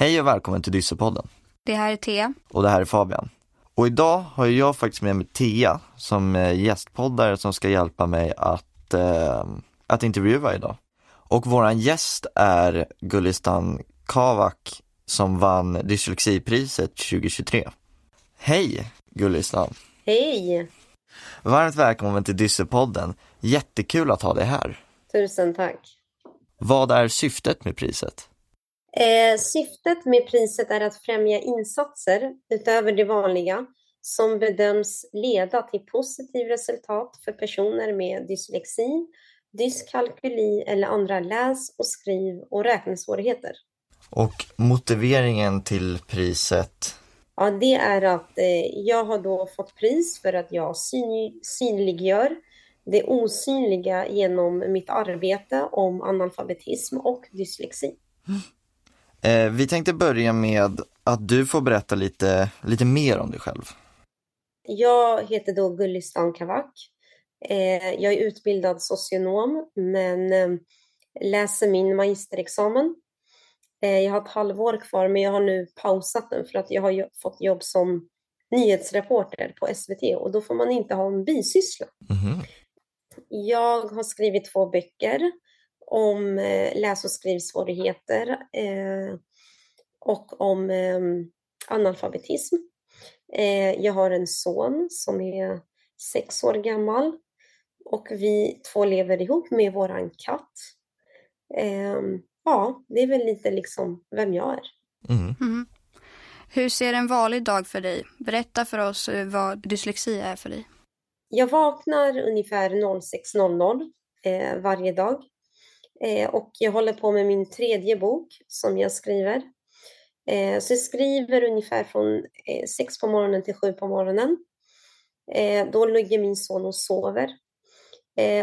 Hej och välkommen till Dyssepodden. Det här är Thea. Och det här är Fabian. Och idag har jag faktiskt med mig Thea som gästpoddare som ska hjälpa mig att, eh, att intervjua idag. Och våran gäst är Gulistan Kavak som vann dyslexipriset 2023. Hej Gulistan! Hej! Varmt välkommen till Dyssepodden. Jättekul att ha dig här. Tusen tack. Vad är syftet med priset? Eh, syftet med priset är att främja insatser utöver det vanliga som bedöms leda till positiv resultat för personer med dyslexi, dyskalkyli eller andra läs och skriv och räknesvårigheter. Och motiveringen till priset? Ja, det är att eh, jag har då fått pris för att jag syn synliggör det osynliga genom mitt arbete om analfabetism och dyslexi. Eh, vi tänkte börja med att du får berätta lite, lite mer om dig själv. Jag heter då Gullistan Kavak. Eh, jag är utbildad socionom men eh, läser min magisterexamen. Jag har ett halvår kvar men jag har nu pausat den för att jag har fått jobb som nyhetsreporter på SVT och då får man inte ha en bisyssla. Mm. Jag har skrivit två böcker om eh, läs och skrivsvårigheter eh, och om eh, analfabetism. Jag har en son som är sex år gammal och vi två lever ihop med våran katt. Ja, det är väl lite liksom vem jag är. Mm. Mm. Hur ser en vanlig dag för dig? Berätta för oss vad dyslexi är för dig. Jag vaknar ungefär 06.00 eh, varje dag. Eh, och jag håller på med min tredje bok som jag skriver. Eh, så jag skriver ungefär från eh, sex på morgonen till sju på morgonen. Då ligger min son och sover.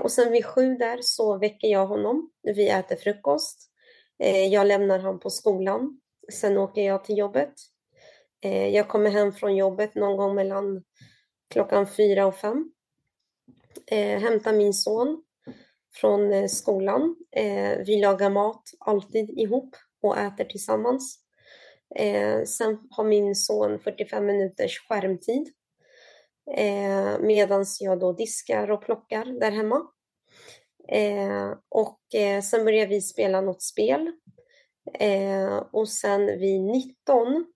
Och sen vid sju där så väcker jag honom. Vi äter frukost. jag lämnar honom på skolan. Sen åker jag till jobbet. jag kommer hem från jobbet någon gång mellan klockan fyra och fem. Hämtar min son från eh, skolan. Eh, vi lagar mat alltid ihop och äter tillsammans. Eh, sen har min son 45 minuters skärmtid medan jag då diskar och plockar där hemma. Och sen börjar vi spela något spel. Och sen vid 19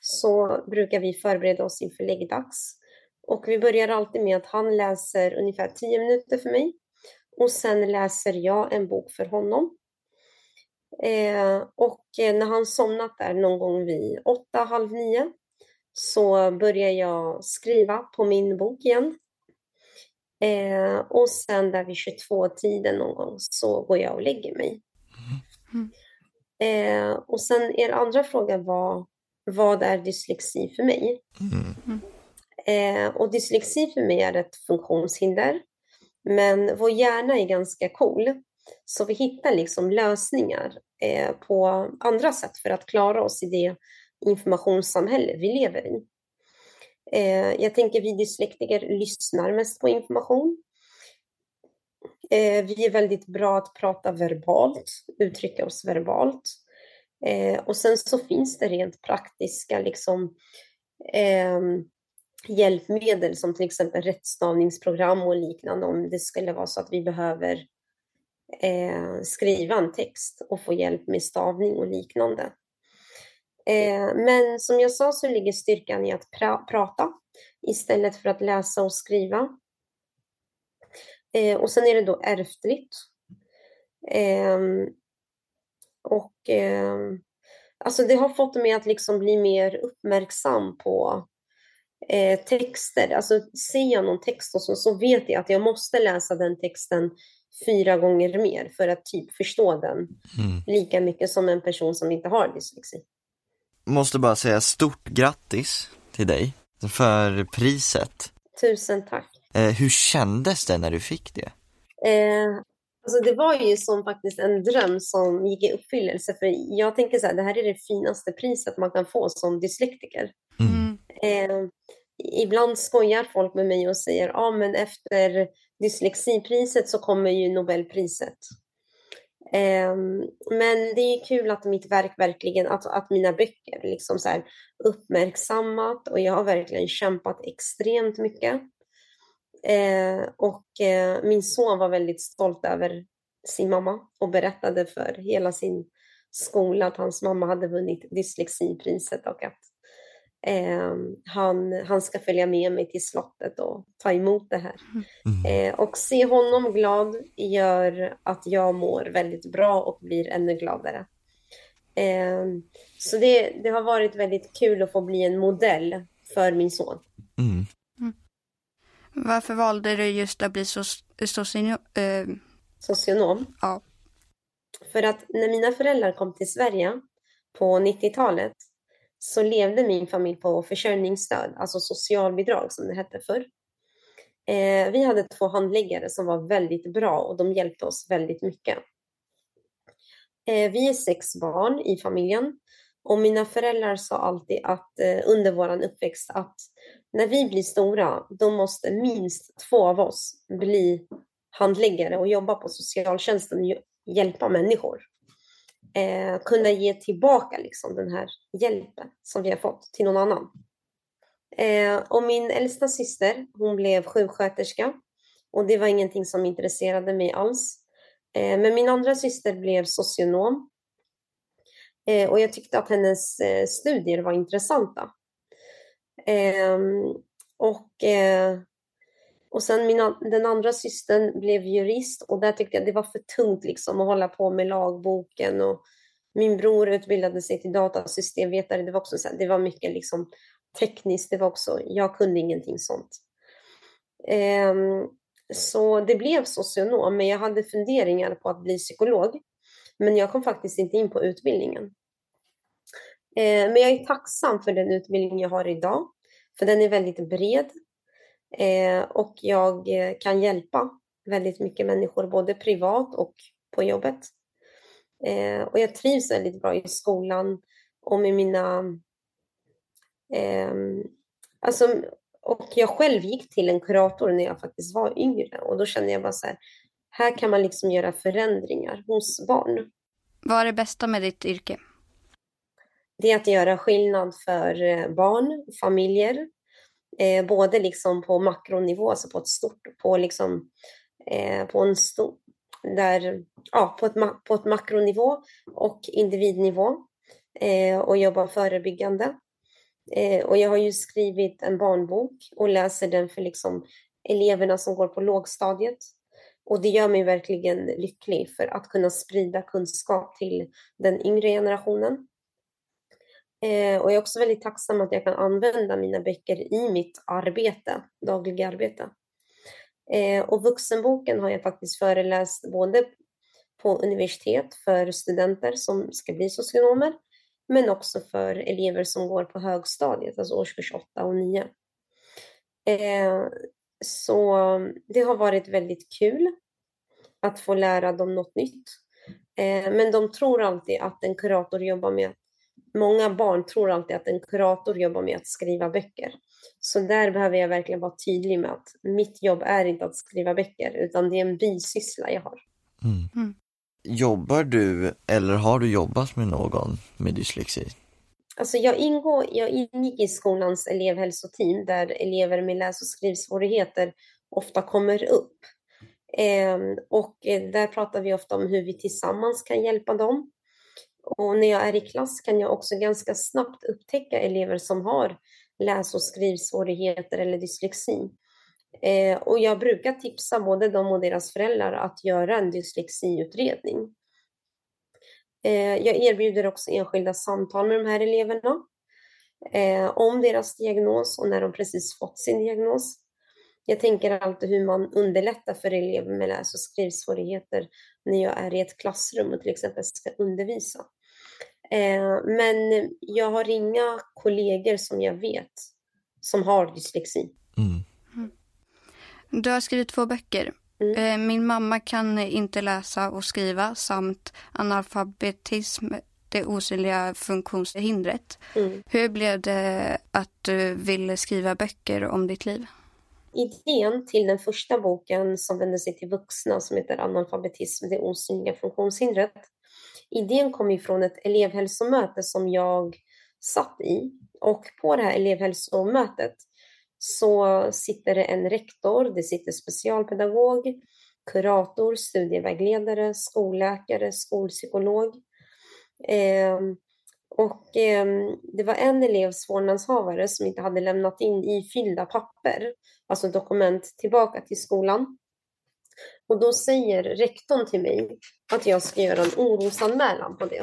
så brukar vi förbereda oss inför läggdags. Och vi börjar alltid med att han läser ungefär 10 minuter för mig och sen läser jag en bok för honom. Eh, och eh, när han somnat där någon gång vid åtta, halv nio så börjar jag skriva på min bok igen. Eh, och sen där vid 22-tiden någon gång så går jag och lägger mig. Mm. Eh, och sen er andra fråga var, vad är dyslexi för mig? Mm. Eh, och dyslexi för mig är ett funktionshinder. Men vår hjärna är ganska cool. Så vi hittar liksom lösningar eh, på andra sätt för att klara oss i det informationssamhälle vi lever i. Eh, jag tänker vi dyslektiker lyssnar mest på information. Eh, vi är väldigt bra att prata verbalt, uttrycka oss verbalt. Eh, och sen så finns det rent praktiska liksom, eh, hjälpmedel som till exempel rättstavningsprogram och liknande om det skulle vara så att vi behöver eh, skriva en text och få hjälp med stavning och liknande. Eh, men som jag sa så ligger styrkan i att pra prata istället för att läsa och skriva. Eh, och sen är det då ärftligt. Ehm, och ehm, alltså det har fått mig att liksom bli mer uppmärksam på eh, texter. Alltså ser jag någon text och så, så vet jag att jag måste läsa den texten fyra gånger mer för att typ förstå den mm. lika mycket som en person som inte har dyslexi. Måste bara säga stort grattis till dig för priset. Tusen tack. Eh, hur kändes det när du fick det? Eh, alltså det var ju som faktiskt en dröm som gick i uppfyllelse. För jag tänker så här, det här är det finaste priset man kan få som dyslektiker. Mm. Eh, ibland skojar folk med mig och säger ja ah, men efter dyslexipriset så kommer ju Nobelpriset. Eh, men det är kul att mitt verk verkligen, att, att mina böcker liksom så här uppmärksammat och jag har verkligen kämpat extremt mycket. Eh, och eh, min son var väldigt stolt över sin mamma och berättade för hela sin skola att hans mamma hade vunnit dyslexipriset och att eh, han, han ska följa med mig till slottet och ta emot det här. Mm. Eh, och se honom glad gör att jag mår väldigt bra och blir ännu gladare. Eh, så det, det har varit väldigt kul att få bli en modell för min son. Mm. Mm. Varför valde du just att bli so socionom? Eh... Socionom? Ja. För att när mina föräldrar kom till Sverige på 90-talet så levde min familj på försörjningsstöd, alltså socialbidrag som det hette förr. Eh, vi hade två handläggare som var väldigt bra och de hjälpte oss väldigt mycket. Eh, vi är sex barn i familjen och mina föräldrar sa alltid att eh, under vår uppväxt att när vi blir stora, då måste minst två av oss bli handläggare och jobba på socialtjänsten och hjälpa människor eh, kunna ge tillbaka liksom, den här hjälpen som vi har fått till någon annan. Eh, och min äldsta syster, hon blev sjuksköterska och det var ingenting som intresserade mig alls. Eh, men min andra syster blev socionom eh, och jag tyckte att hennes eh, studier var intressanta. Ehm, och eh, och sen min, den andra systern blev jurist och där tyckte jag det var för tungt liksom att hålla på med lagboken. Och min bror utbildade sig till datasystemvetare. Det var också så här, det var mycket liksom tekniskt. Det var också, jag kunde ingenting sånt. Um, så det blev socionom, men jag hade funderingar på att bli psykolog. Men jag kom faktiskt inte in på utbildningen. Ehm, men jag är tacksam för den utbildning jag har idag, för den är väldigt bred. Eh, och jag eh, kan hjälpa väldigt mycket människor, både privat och på jobbet. Eh, och jag trivs väldigt bra i skolan och med mina... Eh, alltså, och jag själv gick till en kurator när jag faktiskt var yngre och då kände jag bara så här, här kan man liksom göra förändringar hos barn. Vad är det bästa med ditt yrke? Det är att göra skillnad för eh, barn, familjer Eh, både liksom på makronivå, alltså på ett stort, på liksom eh, på en stor, där, ja, på ett, på ett makronivå och individnivå eh, och jobba förebyggande. Eh, och jag har ju skrivit en barnbok och läser den för liksom eleverna som går på lågstadiet. Och det gör mig verkligen lycklig för att kunna sprida kunskap till den yngre generationen. Eh, och jag är också väldigt tacksam att jag kan använda mina böcker i mitt arbete, dagliga arbete. Eh, och vuxenboken har jag faktiskt föreläst både på universitet för studenter som ska bli socionomer, men också för elever som går på högstadiet, alltså årskurs 8 och 9. Eh, så det har varit väldigt kul att få lära dem något nytt. Eh, men de tror alltid att en kurator jobbar med många barn tror alltid att en kurator jobbar med att skriva böcker. Så där behöver jag verkligen vara tydlig med att mitt jobb är inte att skriva böcker, utan det är en bisyssla jag har. Mm. Mm. Jobbar du eller har du jobbat med någon med dyslexi? Alltså jag, ingår, jag ingick i skolans elevhälsoteam där elever med läs och skrivsvårigheter ofta kommer upp. Eh, och där pratar vi ofta om hur vi tillsammans kan hjälpa dem. Och när jag är i klass kan jag också ganska snabbt upptäcka elever som har läs och skrivsvårigheter eller dyslexi. Eh, och jag brukar tipsa både dem och deras föräldrar att göra en dyslexiutredning. Eh, jag erbjuder också enskilda samtal med de här eleverna eh, om deras diagnos och när de precis fått sin diagnos. Jag tänker alltid hur man underlättar för elever med läs och skrivsvårigheter när jag är i ett klassrum och till exempel ska undervisa. Eh, men jag har inga kollegor som jag vet som har dyslexi. Mm. mm. Du har skrivit två böcker. Mm. Eh, min mamma kan inte läsa och skriva samt analfabetism, det osynliga funktionshindret. Mm. Hur blev det att du ville skriva böcker om ditt liv? idén till den första boken som vänder sig till vuxna som heter Analfabetism, det osynliga funktionshindret. Idén kom ifrån ett elevhälsomöte som jag satt i och på det här elevhälsomötet så sitter det en rektor, det sitter specialpedagog, kurator, studievägledare, skolläkare, skolpsykolog. Eh, och eh, det var en elevs vårdnadshavare som inte hade lämnat in ifyllda papper, alltså dokument, tillbaka till skolan. Och då säger rektorn till mig att jag ska göra en orosanmälan på det.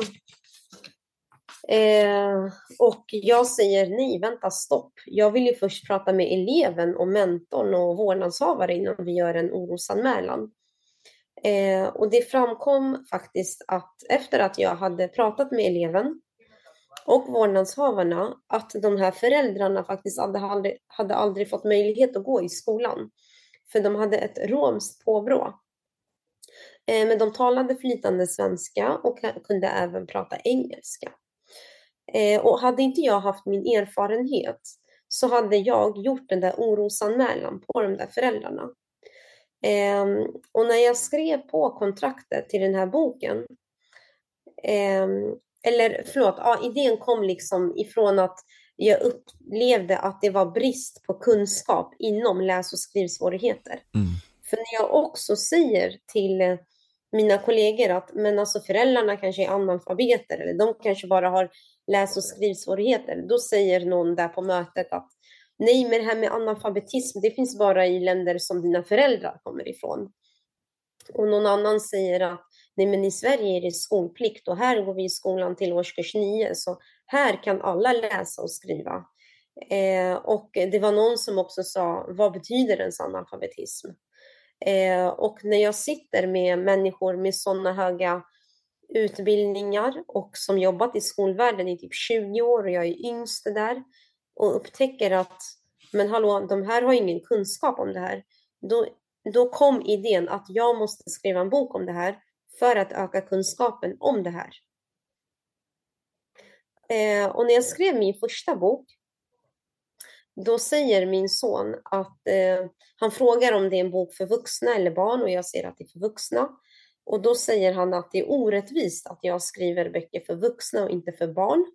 Eh, och jag säger nej, vänta, stopp. Jag vill ju först prata med eleven och mentorn och vårdnadshavare innan vi gör en orosanmälan. Eh, och det framkom faktiskt att efter att jag hade pratat med eleven och vårdnadshavarna att de här föräldrarna faktiskt hade aldrig, hade aldrig fått möjlighet att gå i skolan. För de hade ett romskt påbrå. Eh, men de talade flytande svenska och kunde även prata engelska. Eh, och hade inte jag haft min erfarenhet så hade jag gjort den där orosanmälan på de där föräldrarna. Ehm, och när jag skrev på kontraktet till den här boken, ehm, eller förlåt, ja, idén kom liksom ifrån att jag upplevde att det var brist på kunskap inom läs och skrivsvårigheter. Mm. För när jag också säger till mina kollegor att men alltså föräldrarna kanske är analfabeter eller de kanske bara har läs och skrivsvårigheter, då säger någon där på mötet att nej, men det här med analfabetism, det finns bara i länder som dina föräldrar kommer ifrån. Och någon annan säger att nej, men i Sverige är det skolplikt och här går vi i skolan till årskurs nio, så här kan alla läsa och skriva. Eh, och det var någon som också sa, vad betyder ens analfabetism? Eh, och när jag sitter med människor med sådana höga utbildningar och som jobbat i skolvärlden i typ 20 år och jag är yngst där och upptäcker att men hallå, de här har ingen kunskap om det här. Då, då kom idén att jag måste skriva en bok om det här för att öka kunskapen om det här. Eh, och när jag skrev min första bok då säger min son att eh, han frågar om det är en bok för vuxna eller barn och jag säger att det är för vuxna. Och då säger han att det är orättvist att jag skriver böcker för vuxna och inte för barn.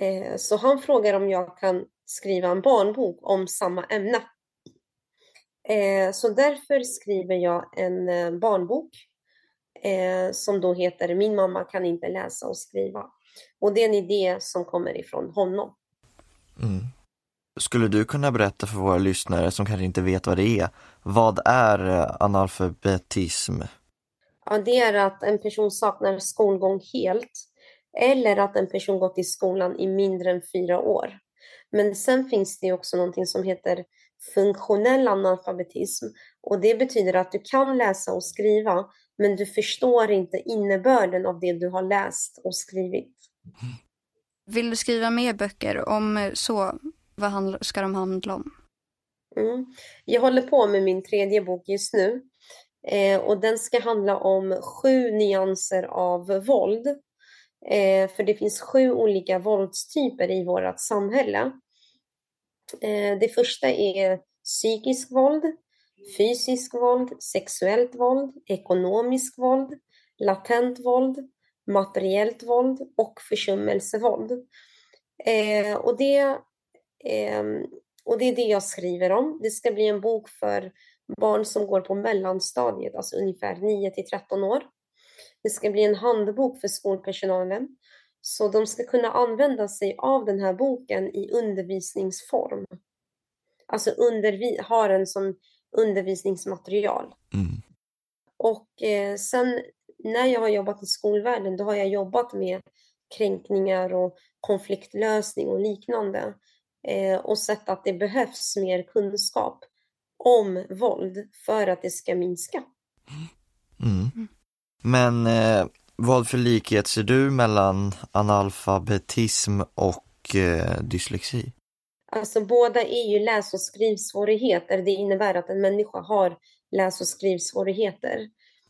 Eh, så han frågar om jag kan skriva en barnbok om samma ämne. Eh, så därför skriver jag en eh, barnbok eh, som då heter Min mamma kan inte läsa och skriva. Och det är en idé som kommer ifrån honom. Mm. Skulle du kunna berätta för våra lyssnare som kanske inte vet vad det är, vad är eh, analfabetism? Ja, det är att en person saknar skolgång helt eller att en person gått i skolan i mindre än fyra år. Men sen finns det också någonting som heter funktionell analfabetism och det betyder att du kan läsa och skriva men du förstår inte innebörden av det du har läst och skrivit. Vill du skriva mer böcker? Om så, vad ska de handla om? Mm. Jag håller på med min tredje bok just nu. Eh, och den ska handla om sju nyanser av våld. Eh, för det finns sju olika våldstyper i vårt samhälle. Eh, det första är psykisk våld, fysisk våld, sexuellt våld, ekonomisk våld, latent våld, materiellt våld och försummelsevåld. Eh, och det eh, och det är det jag skriver om. Det ska bli en bok för barn som går på mellanstadiet, alltså ungefär 9 till 13 år. Det ska bli en handbok för skolpersonalen. Så de ska kunna använda sig av den här boken i undervisningsform. Alltså undervi ha den som undervisningsmaterial. Mm. Och eh, sen när jag har jobbat i skolvärlden, då har jag jobbat med kränkningar och konfliktlösning och liknande eh, och sett att det behövs mer kunskap om våld för att det ska minska. Mm. Men eh, vad för likhet ser du mellan analfabetism och eh, dyslexi? Alltså båda är ju läs och skrivsvårigheter. Det innebär att en människa har läs och skrivsvårigheter.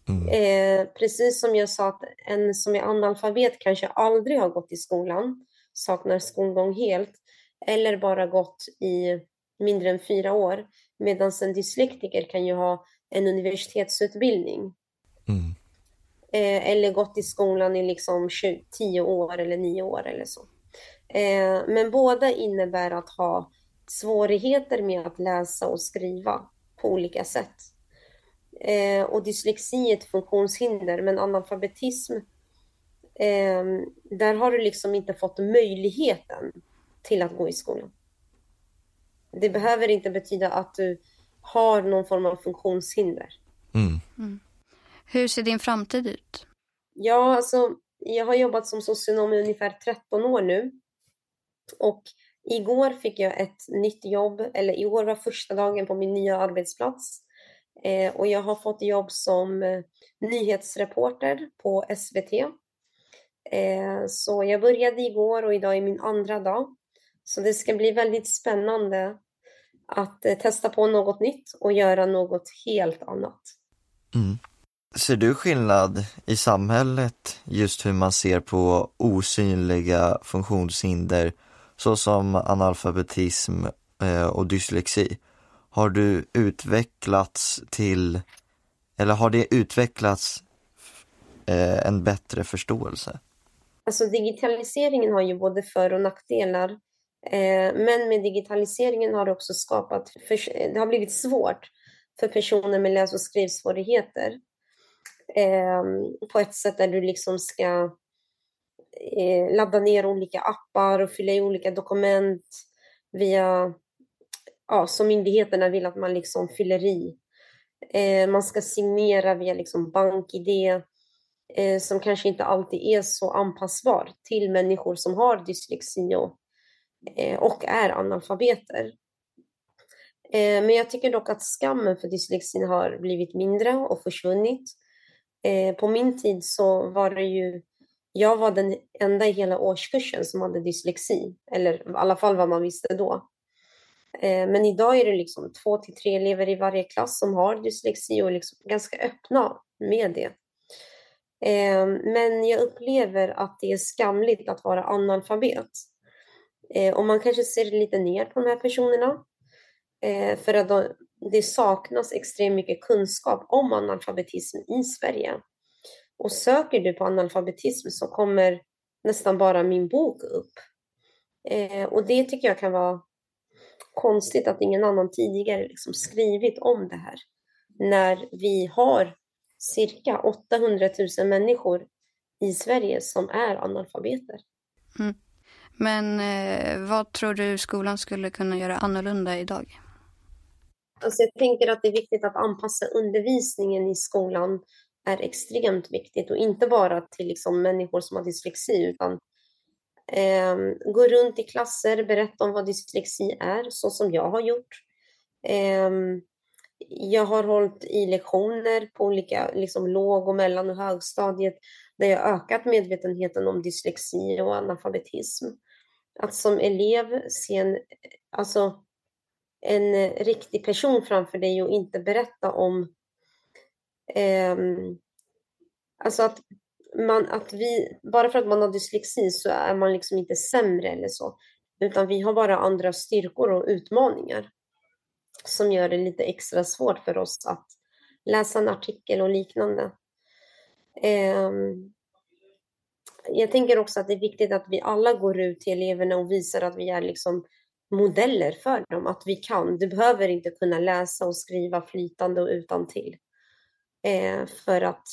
Mm. Eh, precis som jag sa att en som är analfabet kanske aldrig har gått i skolan, saknar skolgång helt eller bara gått i mindre än fyra år. Medan en dyslektiker kan ju ha en universitetsutbildning. Mm. Eh, eller gått i skolan i liksom 20, 10 år eller 9 år eller så. Eh, men båda innebär att ha svårigheter med att läsa och skriva på olika sätt. Eh, och dyslexi är ett funktionshinder, men analfabetism, eh, där har du liksom inte fått möjligheten till att gå i skolan. Det behöver inte betyda att du har någon form av funktionshinder. Mm. Mm. Hur ser din framtid ut? Ja, alltså, jag har jobbat som socionom i ungefär 13 år nu. Och igår fick jag ett nytt jobb, eller i år var första dagen på min nya arbetsplats. Eh, och jag har fått jobb som eh, nyhetsreporter på SVT. Eh, så jag började igår och idag är min andra dag. Så det ska bli väldigt spännande att eh, testa på något nytt och göra något helt annat. Mm. Ser du skillnad i samhället just hur man ser på osynliga funktionshinder såsom analfabetism eh, och dyslexi? Har du utvecklats till, eller har det utvecklats eh, en bättre förståelse? Alltså digitaliseringen har ju både för och nackdelar. Eh, men med digitaliseringen har det också skapat, det har blivit svårt för personer med läs och skrivsvårigheter. Ehm, på ett sätt där du liksom ska eh, ladda ner olika appar och fylla i olika dokument via ja, som myndigheterna vill att man liksom fyller i. Eh, man ska signera via liksom BankID eh, som kanske inte alltid är så anpassbar till människor som har dyslexi och, eh, och är analfabeter. Eh, men jag tycker dock att skammen för dyslexin har blivit mindre och försvunnit. Eh, på min tid så var det ju jag var den enda i hela årskursen som hade dyslexi, eller i alla fall vad man visste då. Eh, men idag är det liksom två till tre elever i varje klass som har dyslexi och är liksom ganska öppna med det. Eh, men jag upplever att det är skamligt att vara analfabet. Eh, och man kanske ser lite ner på de här personerna. Eh, för att det saknas extremt mycket kunskap om analfabetism i Sverige. Och söker du på analfabetism så kommer nästan bara min bok upp. Eh, och det tycker jag kan vara konstigt att ingen annan tidigare liksom skrivit om det här. När vi har cirka 800 000 människor i Sverige som är analfabeter. Mm. Men eh, vad tror du skolan skulle kunna göra annorlunda idag? Alltså jag tänker att det är viktigt att anpassa undervisningen i skolan är extremt viktigt och inte bara till liksom människor som har dyslexi utan Eh, gå runt i klasser, berätta om vad dyslexi är, så som jag har gjort. Eh, jag har hållit i lektioner på olika liksom låg och mellan och högstadiet där jag ökat medvetenheten om dyslexi och analfabetism. Att som elev se en, alltså, en eh, riktig person framför dig och inte berätta om eh, Alltså att man, att vi, bara för att man har dyslexi så är man liksom inte sämre eller så. Utan vi har bara andra styrkor och utmaningar som gör det lite extra svårt för oss att läsa en artikel och liknande. Eh, jag tänker också att det är viktigt att vi alla går ut till eleverna och visar att vi är liksom modeller för dem, att vi kan. Du behöver inte kunna läsa och skriva flytande och utan till eh, för att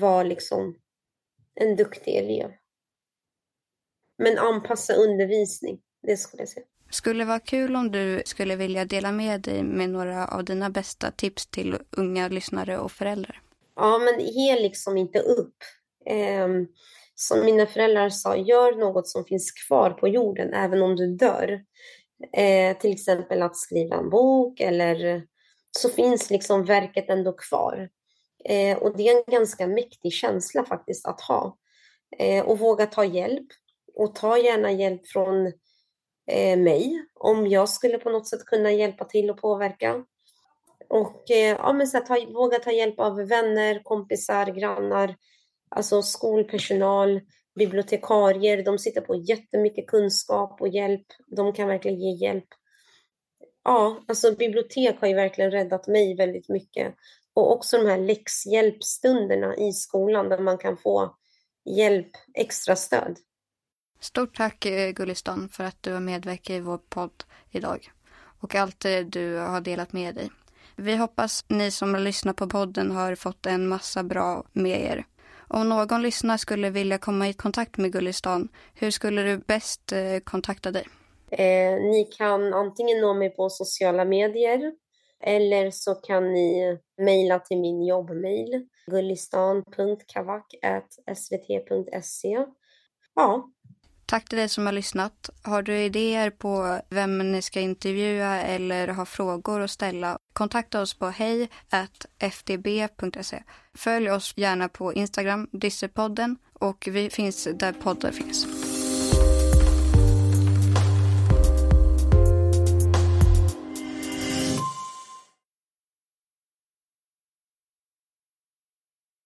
vara liksom en duktig elev. Men anpassa undervisning, det skulle jag säga. Skulle vara kul om du skulle vilja dela med dig med några av dina bästa tips till unga lyssnare och föräldrar. Ja, men ge liksom inte upp. Eh, som mina föräldrar sa, gör något som finns kvar på jorden även om du dör. Eh, till exempel att skriva en bok eller så finns liksom verket ändå kvar. Eh, och det är en ganska mäktig känsla faktiskt att ha. Eh, och våga ta hjälp. Och ta gärna hjälp från eh, mig om jag skulle på något sätt kunna hjälpa till och påverka. Och eh, ja, men så här, ta, våga ta hjälp av vänner, kompisar, grannar, alltså skolpersonal, bibliotekarier. De sitter på jättemycket kunskap och hjälp. De kan verkligen ge hjälp. ja, alltså bibliotek har ju verkligen räddat mig väldigt mycket. Och också de här läxhjälpstunderna i skolan där man kan få hjälp, extra stöd. Stort tack eh, Gullistan för att du har medverkat i vår podd idag och allt eh, du har delat med dig. Vi hoppas ni som lyssnar på podden har fått en massa bra med er. Om någon lyssnare skulle vilja komma i kontakt med Gullistan, hur skulle du bäst eh, kontakta dig? Eh, ni kan antingen nå mig på sociala medier eller så kan ni mejla till min jobbmail gullistan.kavak.svt.se. Ja. Tack till dig som har lyssnat. Har du idéer på vem ni ska intervjua eller har frågor att ställa, kontakta oss på hej.ftb.se. Följ oss gärna på Instagram, Dyssepodden och vi finns där poddar finns.